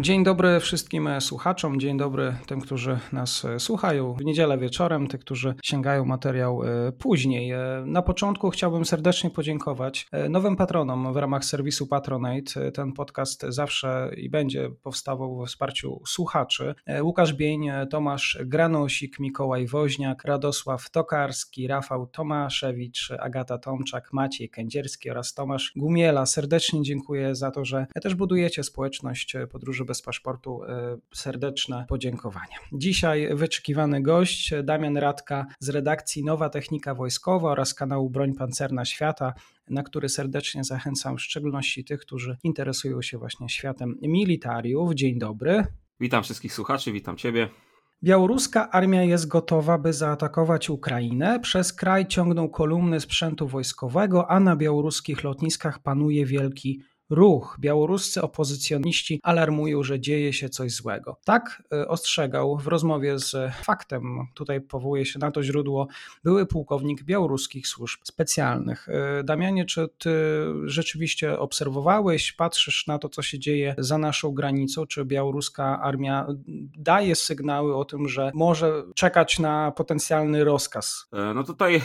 Dzień dobry wszystkim słuchaczom, dzień dobry tym, którzy nas słuchają w niedzielę wieczorem, tych, którzy sięgają materiał e, później. E, na początku chciałbym serdecznie podziękować e, nowym patronom w ramach serwisu Patronate. Ten podcast zawsze i będzie powstawał we wsparciu słuchaczy. Łukasz Bień, Tomasz Granosik, Mikołaj Woźniak, Radosław Tokarski, Rafał Tomaszewicz, Agata Tomczak, Maciej Kędzierski oraz Tomasz Gumiela. Serdecznie dziękuję za to, że też budujecie społeczność podróży bez paszportu e, serdeczne podziękowania. Dzisiaj wyczekiwany gość Damian Radka z redakcji Nowa Technika Wojskowa oraz kanału Broń Pancerna Świata, na który serdecznie zachęcam, w szczególności tych, którzy interesują się właśnie światem militariów. Dzień dobry. Witam wszystkich słuchaczy, witam Ciebie. Białoruska armia jest gotowa, by zaatakować Ukrainę. Przez kraj ciągną kolumny sprzętu wojskowego, a na białoruskich lotniskach panuje wielki ruch. Białoruscy opozycjoniści alarmują, że dzieje się coś złego. Tak e, ostrzegał w rozmowie z faktem, tutaj powołuje się na to źródło, były pułkownik białoruskich służb specjalnych. E, Damianie, czy ty rzeczywiście obserwowałeś, patrzysz na to, co się dzieje za naszą granicą? Czy białoruska armia daje sygnały o tym, że może czekać na potencjalny rozkaz? E, no tutaj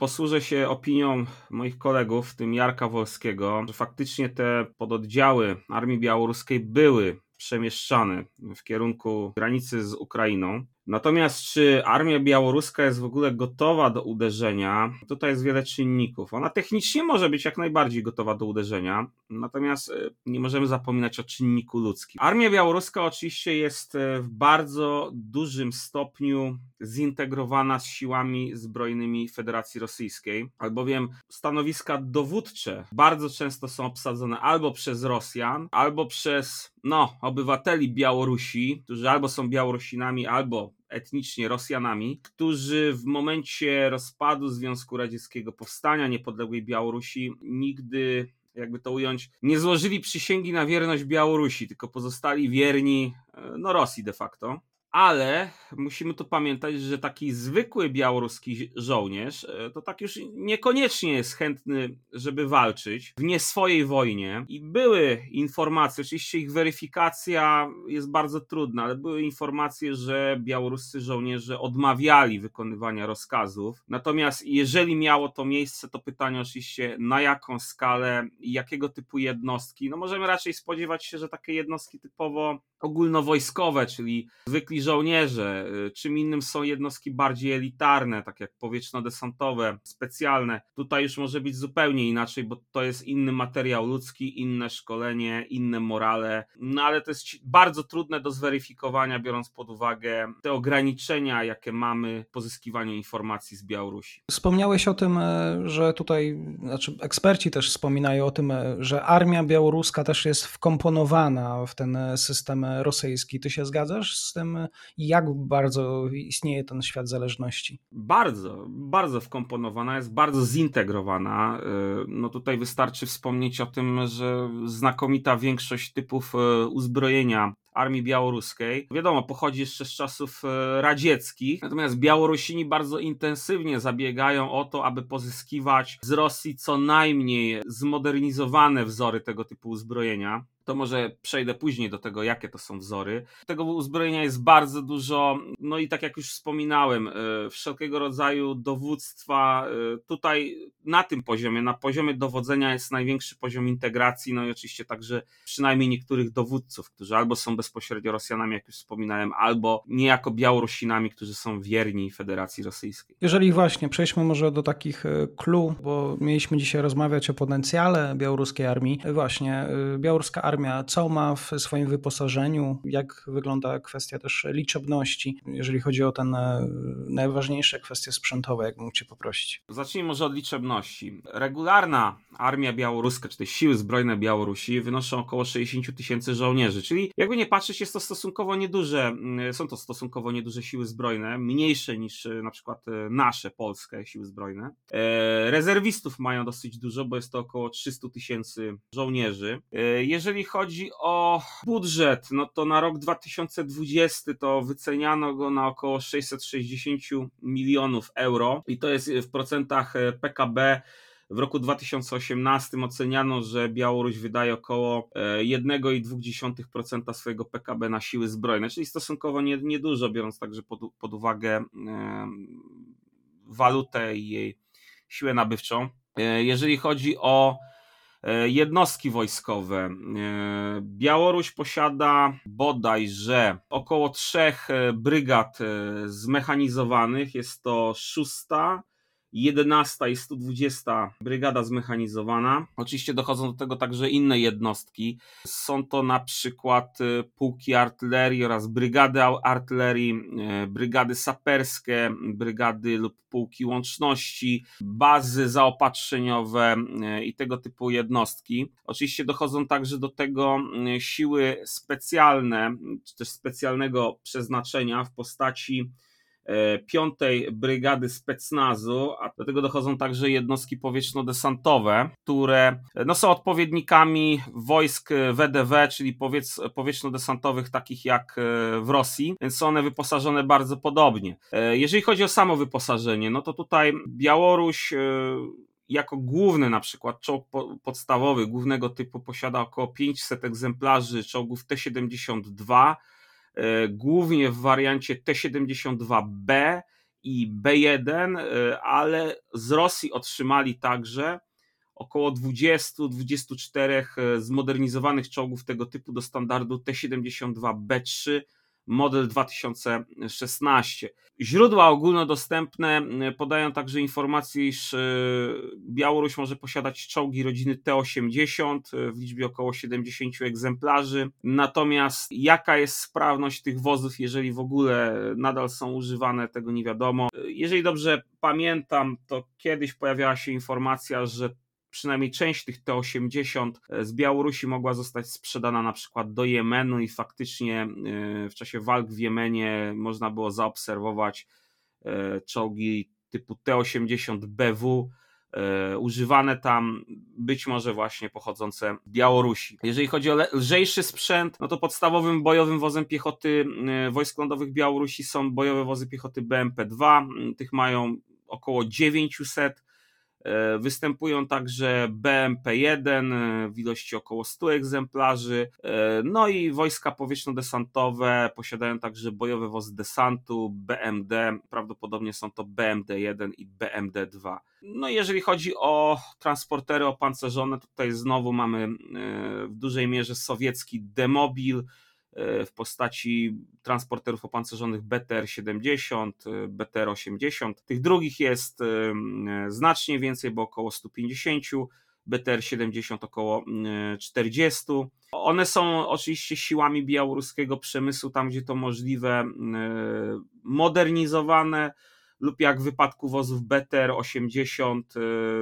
posłużę się opinią moich kolegów, w tym Jarka Wolskiego, że faktycznie te pododdziały Armii Białoruskiej były przemieszczane w kierunku granicy z Ukrainą. Natomiast czy armia białoruska jest w ogóle gotowa do uderzenia? Tutaj jest wiele czynników. Ona technicznie może być jak najbardziej gotowa do uderzenia, natomiast e, nie możemy zapominać o czynniku ludzkim. Armia białoruska oczywiście jest e, w bardzo dużym stopniu zintegrowana z siłami zbrojnymi Federacji Rosyjskiej, albowiem stanowiska dowódcze bardzo często są obsadzone albo przez Rosjan, albo przez no, obywateli Białorusi, którzy albo są Białorusinami, albo etnicznie Rosjanami, którzy w momencie rozpadu Związku Radzieckiego, powstania niepodległej Białorusi, nigdy jakby to ująć, nie złożyli przysięgi na wierność Białorusi, tylko pozostali wierni e, no, Rosji de facto ale musimy tu pamiętać, że taki zwykły białoruski żołnierz e, to tak już niekoniecznie jest chętny, żeby walczyć w nie swojej wojnie. I były informacje, oczywiście ich weryfikacja jest bardzo trudna, ale były informacje, że białoruscy żołnierze odmawiali wykonywania rozkazów. Natomiast jeżeli miało to miejsce, to pytanie oczywiście na jaką skalę i jakiego typu jednostki. No możemy raczej spodziewać się, że takie jednostki typowo ogólnowojskowe, czyli zwykli żołnierze, y, czym innym są jednostki bardziej elitarne, tak jak powietrzno-desantowe, specjalne. Tutaj już może być zupełnie inaczej, bo to jest inny materiał ludzki, inne szkolenie, inne morale, no ale to jest bardzo trudne do zweryfikowania, biorąc pod uwagę te ograniczenia, jakie mamy w pozyskiwaniu informacji z Białorusi. Wspomniałeś o tym, e, że tutaj, znaczy eksperci też wspominają o tym, e, że armia białoruska też jest wkomponowana w ten system rosyjski. Ty się zgadzasz z tym, jak bardzo istnieje ten świat zależności? Bardzo, bardzo wkomponowana, jest bardzo zintegrowana. Y, no tutaj wystarczy wspomnieć o tym, że znakomita większość typów y, uzbrojenia armii białoruskiej. Wiadomo, pochodzi jeszcze z czasów y, radzieckich, natomiast Białorusini bardzo intensywnie zabiegają o to, aby pozyskiwać z Rosji co najmniej zmodernizowane wzory tego typu uzbrojenia to może przejdę później do tego, jakie to są wzory. Tego uzbrojenia jest bardzo dużo, no i tak jak już wspominałem, e, wszelkiego rodzaju dowództwa. E, tutaj na tym poziomie, na poziomie dowodzenia jest największy poziom integracji, no i oczywiście także przynajmniej niektórych dowódców, którzy albo są bezpośrednio Rosjanami, jak już wspominałem, albo niejako Białorusinami, którzy są wierni Federacji Rosyjskiej. Jeżeli właśnie przejdźmy może do takich clue, bo mieliśmy dzisiaj rozmawiać o potencjale białoruskiej armii. Właśnie, białoruska armia armia, co ma w swoim wyposażeniu, jak wygląda kwestia też liczebności, jeżeli chodzi o te najważniejsze kwestie sprzętowe, jak mógł Cię poprosić. Zacznijmy może od liczebności. Regularna armia białoruska, czy też siły zbrojne Białorusi wynoszą około 60 tysięcy żołnierzy, czyli jakby nie patrzeć jest to stosunkowo nieduże, mm, są to stosunkowo nieduże siły zbrojne, mniejsze niż e, na przykład e, nasze polskie siły zbrojne. E, rezerwistów mają dosyć dużo, bo jest to około 300 tysięcy żołnierzy. Jeżeli chodzi o budżet, no to na rok 2020 to wyceniano go na około 660 milionów euro i to jest w procentach PKB W roku 2018 oceniano, że Białoruś wydaje około 1,2% swojego PKB na siły zbrojne, czyli stosunkowo niedużo, biorąc także pod, pod uwagę walutę i jej siłę nabywczą. Jeżeli chodzi o E, jednostki wojskowe. E, Białoruś posiada bodajże około trzech e, brygad zmechanizowanych. Jest to szósta, 11 i 120 Brygada Zmechanizowana. Oczywiście dochodzą do tego także inne jednostki. Są to na przykład y, pułki artylerii oraz brygady artylerii, y, brygady saperskie, brygady lub pułki łączności, bazy zaopatrzeniowe y, i tego typu jednostki. Oczywiście dochodzą także do tego siły specjalne, czy też specjalnego przeznaczenia w postaci piątej Brygady Specnazu, a do tego dochodzą także jednostki powietrzno-desantowe, które no, są odpowiednikami wojsk WDW, czyli powiedz, powietrzno-desantowych takich jak e, w Rosji, więc są one wyposażone bardzo podobnie. E, jeżeli chodzi o samo wyposażenie, no to tutaj Białoruś jako główny na przykład czołg podstawowy głównego typu posiada około 500 egzemplarzy czołgów T-72, E, głównie w wariancie T-72B i B1, e, ale z Rosji otrzymali także około 20-24 e, zmodernizowanych czołgów tego typu do standardu T-72B3 model 2016. Źródła ogólnodostępne e, podają także informację, iż e, Białoruś może posiadać czołgi rodziny T-80 e, w liczbie około 70 egzemplarzy. Natomiast jaka jest sprawność tych wozów, jeżeli w ogóle nadal są używane, tego nie wiadomo. Jeżeli dobrze pamiętam, to kiedyś pojawiała się informacja, że przynajmniej część tych T-80 e, z Białorusi mogła zostać sprzedana na przykład do Jemenu i faktycznie e, w czasie walk w Jemenie można było zaobserwować e, czołgi typu T-80BW używane tam, być może właśnie pochodzące z Białorusi. Jeżeli chodzi o lżejszy sprzęt, no to podstawowym bojowym wozem piechoty wojsk lądowych Białorusi są bojowe wozy piechoty BMP-2. Tych mają około 900 E, występują także BMP-1 e, w ilości około 100 egzemplarzy. E, no i wojska powietrzno-desantowe posiadają także bojowe wozy desantu BMD. Prawdopodobnie są to BMD-1 i BMD-2. No i jeżeli chodzi o transportery opancerzone, tutaj znowu mamy w dużej mierze sowiecki Demobil E, w postaci transporterów opancerzonych BTR-70, e, BTR-80. Tych drugich jest e, znacznie więcej, bo około 150, BTR-70 około 40. One są oczywiście siłami białoruskiego przemysłu, tam gdzie to możliwe, modernizowane lub jak w wypadku wozów BTR-80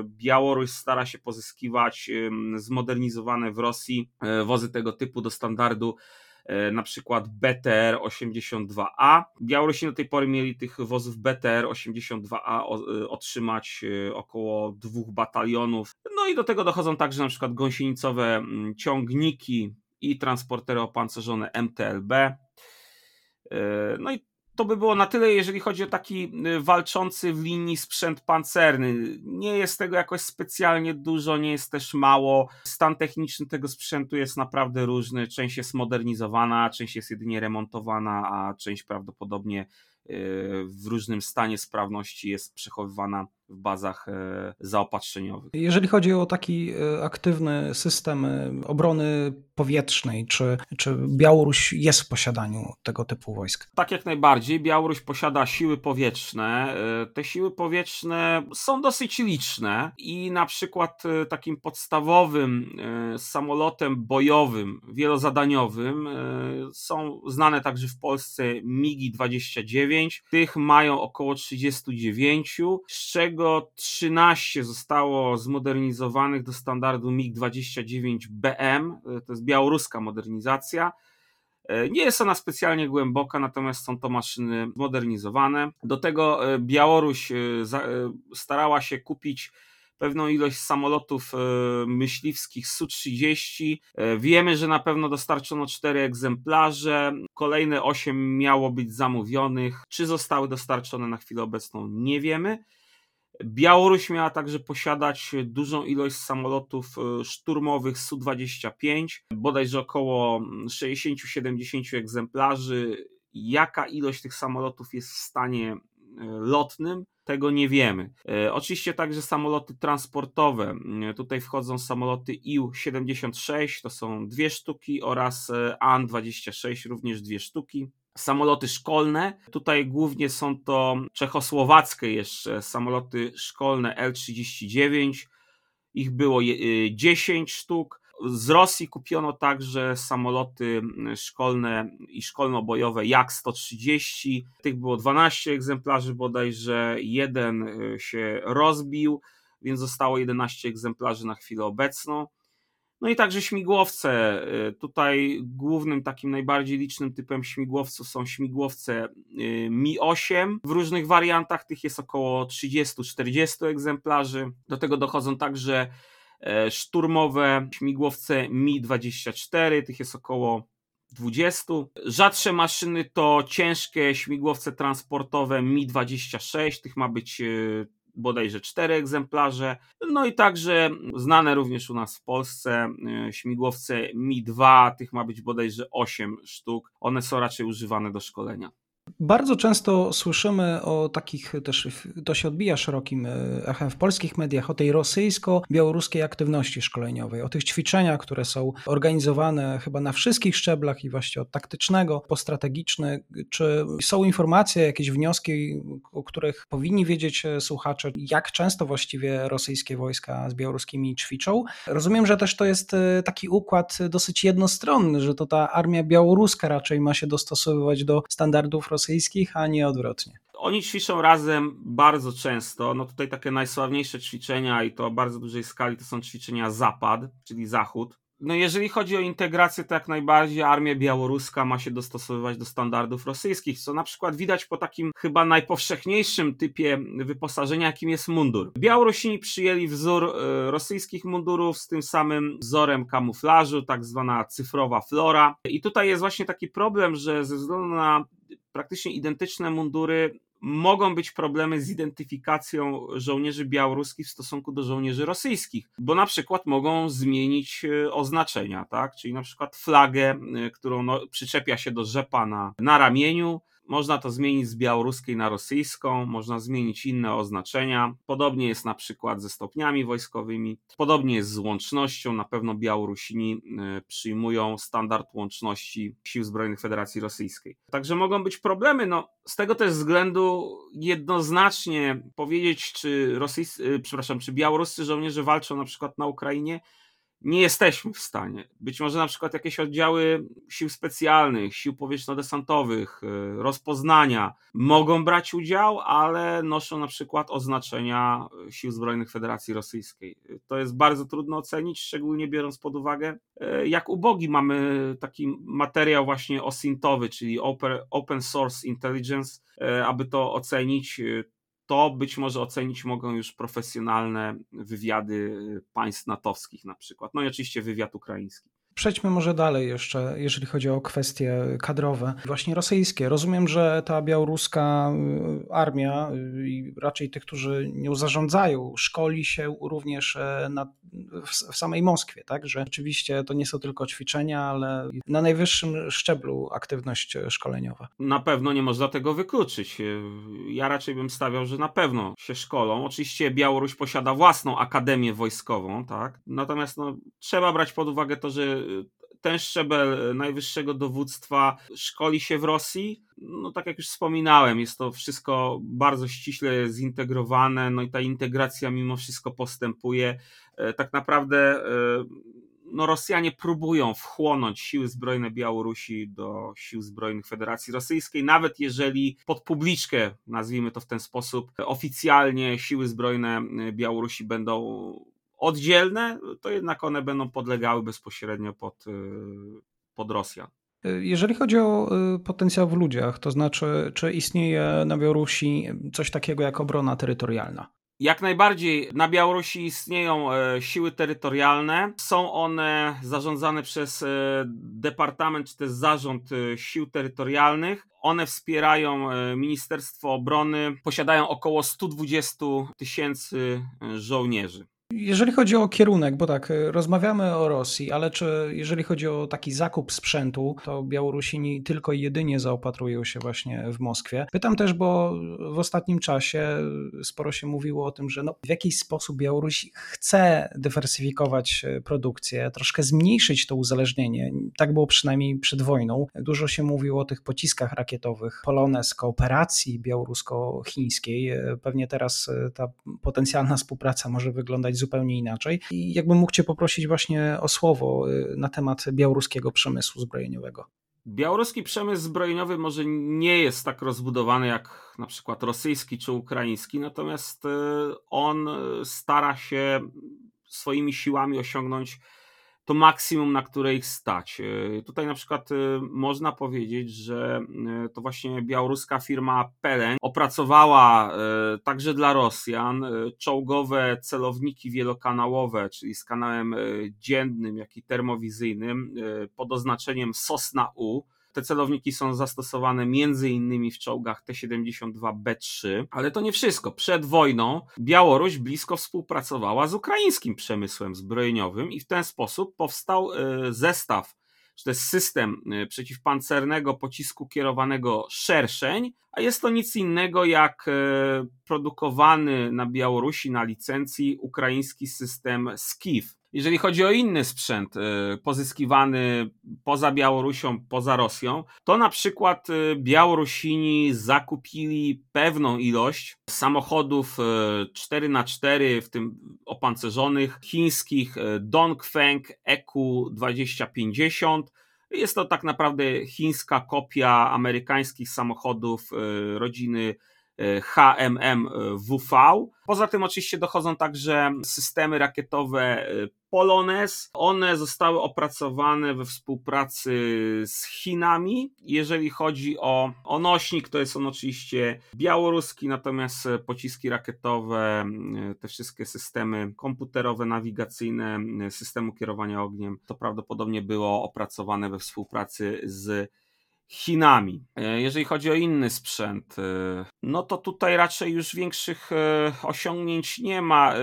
Białoruś stara się pozyskiwać zmodernizowane w Rosji wozy tego typu do standardu E, na przykład BTR 82A. Białorusini do tej pory mieli tych wozów BTR 82A e, otrzymać e, około dwóch batalionów. No i do tego dochodzą także na przykład gąsienicowe mm, ciągniki i transportery opancerzone MTLB. No i to by było na tyle, jeżeli chodzi o taki y, walczący w linii sprzęt pancerny. Nie jest tego jakoś specjalnie dużo, nie jest też mało. Stan techniczny tego sprzętu jest naprawdę różny. Część jest modernizowana, część jest jedynie remontowana, a część prawdopodobnie y, w różnym stanie sprawności jest przechowywana w bazach e, zaopatrzeniowych. Jeżeli chodzi o taki e, aktywny system e, obrony powietrznej, czy, czy Białoruś jest w posiadaniu tego typu wojsk? Tak jak najbardziej. Białoruś posiada siły powietrzne. Te siły powietrzne są dosyć liczne i na przykład takim podstawowym samolotem bojowym, wielozadaniowym są znane także w Polsce MIGI-29. Tych mają około 39, z czego czego 13 zostało zmodernizowanych do standardu MiG-29BM, e, to jest białoruska modernizacja. E, nie jest ona specjalnie głęboka, natomiast są to maszyny modernizowane. Do tego e, Białoruś starała się kupić pewną ilość samolotów myśliwskich Su-30. Wiemy, że na pewno dostarczono 4 egzemplarze. Kolejne 8 miało być zamówionych. Czy zostały dostarczone na chwilę obecną, nie wiemy. Białoruś miała także posiadać dużą ilość samolotów e, szturmowych Su-25, bodajże około 60-70 egzemplarzy. Jaka ilość tych samolotów jest w stanie e, lotnym, tego nie wiemy. E, oczywiście także samoloty transportowe. Tutaj wchodzą samoloty IU-76, to są dwie sztuki, oraz AN-26, również dwie sztuki samoloty szkolne. Tutaj głównie są to czechosłowackie jeszcze samoloty szkolne L-39. Ich było 10 y, sztuk. Z Rosji kupiono także samoloty szkolne i szkolno-bojowe Jak-130. Tych było 12 egzemplarzy bodajże, jeden y, się rozbił, więc zostało 11 egzemplarzy na chwilę obecną. No i także śmigłowce. Y, tutaj głównym takim najbardziej licznym typem śmigłowców są śmigłowce y, Mi-8. W różnych wariantach tych jest około 30-40 egzemplarzy. Do tego dochodzą także e, szturmowe śmigłowce Mi-24, tych jest około 20. Rzadsze maszyny to ciężkie śmigłowce transportowe Mi-26, tych ma być y, bodajże cztery egzemplarze. No i także znane również u nas w Polsce e, śmigłowce Mi-2, tych ma być bodajże 8 sztuk. One są raczej używane do szkolenia. Bardzo często słyszymy o takich, też to się odbija szerokim e, echem w polskich mediach, o tej rosyjsko-białoruskiej aktywności szkoleniowej, o tych ćwiczeniach, które są organizowane chyba na wszystkich szczeblach i właściwie od taktycznego po strategiczny. Czy są informacje, jakieś wnioski, o których powinni wiedzieć e, słuchacze, jak często właściwie rosyjskie wojska z białoruskimi ćwiczą? Rozumiem, że też to jest e, taki układ dosyć jednostronny, że to ta armia białoruska raczej ma się dostosowywać do standardów rosyjskich rosyjskich, a nie odwrotnie. Oni ćwiczą razem bardzo często. No tutaj takie najsławniejsze ćwiczenia i to o bardzo dużej skali to są ćwiczenia Zapad, czyli Zachód. No jeżeli chodzi o integrację, to jak najbardziej armia białoruska ma się dostosowywać do standardów rosyjskich, co na przykład widać po takim chyba najpowszechniejszym typie wyposażenia, jakim jest mundur. Białorusini przyjęli wzór e, rosyjskich mundurów z tym samym wzorem kamuflażu, tak zwana cyfrowa flora. I tutaj jest właśnie taki problem, że ze względu na praktycznie identyczne mundury, mogą być problemy z identyfikacją żołnierzy białoruskich w stosunku do żołnierzy rosyjskich, bo na przykład mogą zmienić e, oznaczenia, tak? Czyli na przykład flagę, e, którą no, przyczepia się do rzepa na, na ramieniu, można to zmienić z białoruskiej na rosyjską, można zmienić inne oznaczenia. Podobnie jest na przykład ze stopniami wojskowymi, podobnie jest z łącznością. Na pewno Białorusini e, przyjmują standard łączności Sił Zbrojnych Federacji Rosyjskiej. Także mogą być problemy. No, z tego też względu jednoznacznie powiedzieć, czy, rosyjscy, e, przepraszam, czy białoruscy żołnierze walczą na przykład na Ukrainie, nie jesteśmy w stanie. Być może na przykład jakieś oddziały sił specjalnych, sił powietrzno-desantowych, y, rozpoznania mogą brać udział, ale noszą na przykład oznaczenia sił zbrojnych Federacji Rosyjskiej. To jest bardzo trudno ocenić, szczególnie biorąc pod uwagę, y, jak ubogi mamy taki materiał właśnie osintowy, czyli open source intelligence, aby to ocenić to być może ocenić mogą już profesjonalne wywiady państw natowskich na przykład. No i oczywiście wywiad ukraiński. Przejdźmy może dalej jeszcze, jeżeli chodzi o kwestie kadrowe, właśnie rosyjskie. Rozumiem, że ta białoruska y, armia y, i raczej tych, którzy nią zarządzają, szkoli się również e, na, w, w samej Moskwie, tak? Że oczywiście to nie są tylko ćwiczenia, ale na najwyższym szczeblu aktywność szkoleniowa. Na pewno nie można tego wykluczyć. Ja raczej bym stawiał, że na pewno się szkolą. Oczywiście Białoruś posiada własną akademię wojskową, tak? Natomiast no, trzeba brać pod uwagę to, że ten szczebel najwyższego dowództwa szkoli się w Rosji. No tak jak już wspominałem, jest to wszystko bardzo ściśle zintegrowane, no i ta integracja mimo wszystko postępuje. E, tak naprawdę e, no Rosjanie próbują wchłonąć siły zbrojne Białorusi do sił zbrojnych Federacji Rosyjskiej, nawet jeżeli pod publiczkę, nazwijmy to w ten sposób, oficjalnie siły zbrojne Białorusi będą oddzielne, to jednak one będą podlegały bezpośrednio pod, y, pod Rosjan. Jeżeli chodzi o y, potencjał w ludziach, to znaczy, czy istnieje na Białorusi coś takiego jak obrona terytorialna? Jak najbardziej na Białorusi istnieją e, siły terytorialne. Są one zarządzane przez e, Departament czy też Zarząd e, Sił Terytorialnych. one wspierają Ministerstwo Obrony, posiadają około 120 tysięcy żołnierzy. Jeżeli chodzi o kierunek, bo tak, rozmawiamy o Rosji, ale czy jeżeli chodzi o taki zakup sprzętu, to Białorusini tylko i jedynie zaopatrują się właśnie w Moskwie? Pytam też, bo w ostatnim czasie sporo się mówiło o tym, że no, w jakiś sposób Białoruś chce dywersyfikować y, produkcję, troszkę zmniejszyć to uzależnienie. Tak było przynajmniej przed wojną. Dużo się mówiło o tych pociskach rakietowych, Polones, kooperacji białorusko-chińskiej. Y, pewnie teraz ta potencjalna współpraca może wyglądać zupełnie inaczej. I jakbym mógł Cię poprosić właśnie o słowo y, na temat białoruskiego przemysłu zbrojeniowego. Białoruski przemysł zbrojeniowy może nie jest tak rozbudowany jak na przykład rosyjski czy ukraiński, natomiast y, on stara się swoimi siłami osiągnąć to maksimum, na które ich stać. E, tutaj na przykład e, można powiedzieć, że e, to właśnie białoruska firma Peleń opracowała także dla Rosjan czołgowe celowniki wielokanałowe, czyli z kanałem dziennym, jak i termowizyjnym pod oznaczeniem Sosna U te celowniki są zastosowane innymi w czołgach T-72B3, ale to nie wszystko. Przed wojną Białoruś blisko współpracowała z ukraińskim przemysłem zbrojeniowym i w ten sposób powstał e, zestaw czy jest system e, przeciwpancernego pocisku kierowanego szerszeń, a jest to nic innego jak e, produkowany na Białorusi na licencji ukraiński system SKIF. Jeżeli chodzi o inny sprzęt y, pozyskiwany poza Białorusią, poza Rosją, to na przykład y, Białorusini zakupili pewną ilość samochodów 4x4, y, w tym opancerzonych, chińskich Dongfeng EQ2050. Jest to tak naprawdę chińska kopia amerykańskich samochodów rodziny HMM WV. Poza tym oczywiście dochodzą także systemy rakietowe y, Polones. One zostały opracowane we współpracy z Chinami. Jeżeli chodzi o, o nośnik, to jest on oczywiście białoruski, natomiast pociski rakietowe, y, te wszystkie systemy komputerowe, nawigacyjne, y, systemu kierowania ogniem, to prawdopodobnie było opracowane we współpracy z Chinami. E, jeżeli chodzi o inny sprzęt, e, no to tutaj raczej już większych e, osiągnięć nie ma.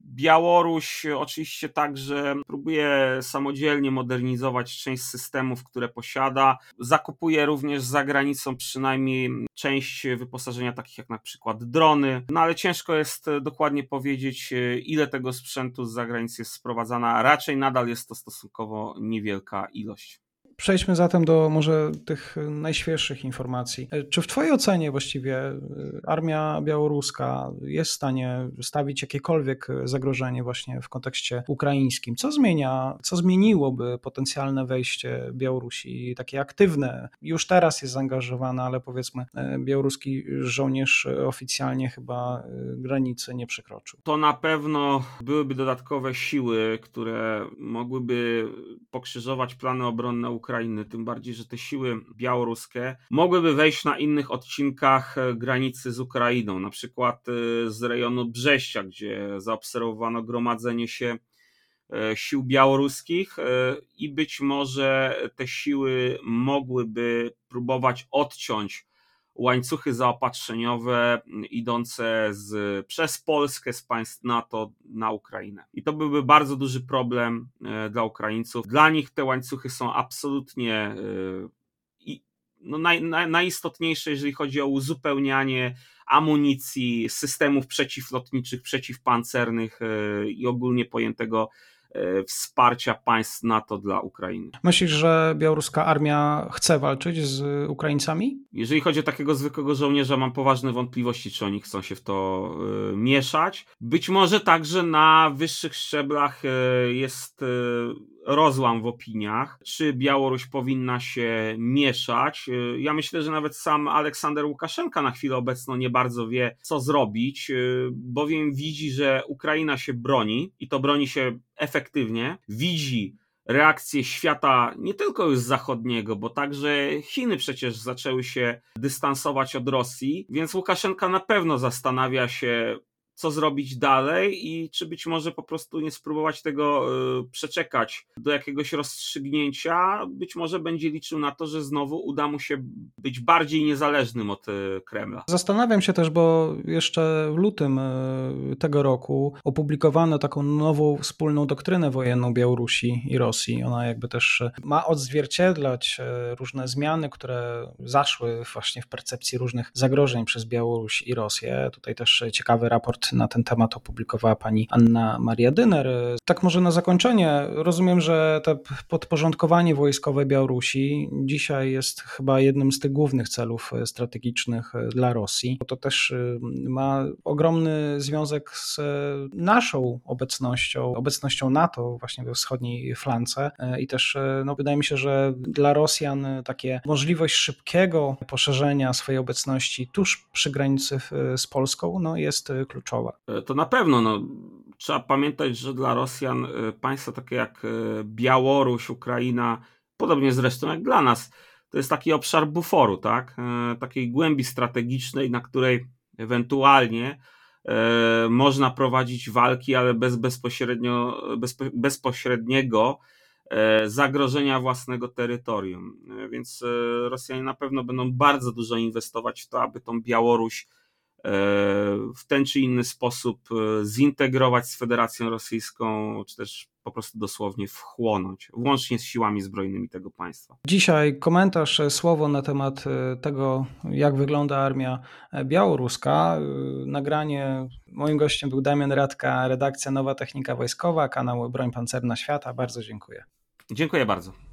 Białoruś oczywiście także próbuje samodzielnie modernizować część systemów, które posiada. Zakupuje również za granicą przynajmniej część wyposażenia, takich jak na przykład drony. No ale ciężko jest dokładnie powiedzieć, ile tego sprzętu z zagranicy jest sprowadzana. Raczej nadal jest to stosunkowo niewielka ilość. Przejdźmy zatem do może tych najświeższych informacji. Czy w Twojej ocenie właściwie y, armia białoruska jest w stanie stawić jakiekolwiek zagrożenie właśnie w kontekście ukraińskim? Co zmienia, co zmieniłoby potencjalne wejście Białorusi, takie aktywne? Już teraz jest zaangażowana, ale powiedzmy, y, białoruski żołnierz oficjalnie chyba y, granicy nie przekroczył. To na pewno byłyby dodatkowe siły, które mogłyby pokrzyżować plany obronne Ukrainy Ukrainy, tym bardziej, że te siły białoruskie mogłyby wejść na innych odcinkach e, granicy z Ukrainą, na przykład e, z rejonu Brześcia, gdzie zaobserwowano gromadzenie się e, sił białoruskich i być może te siły mogłyby próbować odciąć łańcuchy zaopatrzeniowe idące z, przez Polskę z państw NATO na Ukrainę. I to byłby bardzo duży problem e, dla Ukraińców. Dla nich te łańcuchy są absolutnie e, no, naj, naj, najistotniejsze, jeżeli chodzi o uzupełnianie amunicji, systemów przeciwlotniczych, przeciwpancernych e, i ogólnie pojętego wsparcia państw NATO dla Ukrainy. Myślisz, że białoruska armia chce walczyć z Ukraińcami? Jeżeli chodzi o takiego zwykłego żołnierza, mam poważne wątpliwości, czy oni chcą się w to y, mieszać. Być może także na wyższych szczeblach y, jest rozłam w opiniach, czy Białoruś powinna się mieszać. Y, ja myślę, że nawet sam Aleksander Łukaszenka na chwilę obecną nie bardzo wie, co zrobić, y, bowiem widzi, że Ukraina się broni i to broni się efektywnie. Widzi reakcję świata nie tylko już zachodniego, bo także Chiny przecież zaczęły się dystansować od Rosji, więc Łukaszenka na pewno zastanawia się, co zrobić dalej i czy być może po prostu nie spróbować tego przeczekać do jakiegoś rozstrzygnięcia. Być może będzie liczył na to, że znowu uda mu się być bardziej niezależnym od Kremla. Zastanawiam się też, bo jeszcze w lutym tego roku opublikowano taką nową wspólną doktrynę wojenną Białorusi i Rosji. Ona jakby też ma odzwierciedlać różne zmiany, które zaszły właśnie w percepcji różnych zagrożeń przez Białoruś i Rosję. Tutaj też ciekawy raport na ten temat opublikowała pani Anna Maria Dyner. Tak może na zakończenie, rozumiem, że to podporządkowanie wojskowe Białorusi dzisiaj jest chyba jednym z tych głównych celów strategicznych dla Rosji. To też y, ma ogromny związek z naszą obecnością, obecnością NATO właśnie we wschodniej flance i też no, wydaje mi się, że dla Rosjan takie możliwość szybkiego poszerzenia swojej obecności tuż przy granicy z Polską no, jest kluczowa. E, to na pewno. No, trzeba pamiętać, że dla Rosjan e, państwa takie jak e, Białoruś, Ukraina, podobnie zresztą jak dla nas, to jest taki obszar buforu, tak? takiej głębi strategicznej, na której ewentualnie można prowadzić walki, ale bez bezpośrednio, bezpośredniego zagrożenia własnego terytorium. Więc Rosjanie na pewno będą bardzo dużo inwestować w to, aby tą Białoruś w ten czy inny sposób e, zintegrować z Federacją Rosyjską, czy też po prostu dosłownie wchłonąć, włącznie z siłami zbrojnymi tego państwa. Dzisiaj komentarz, e, słowo na temat tego, jak wygląda armia białoruska. Nagranie, moim gościem był Damian Radka, redakcja Nowa Technika Wojskowa, kanał Broń Pancerna Świata. Bardzo dziękuję. Dziękuję bardzo.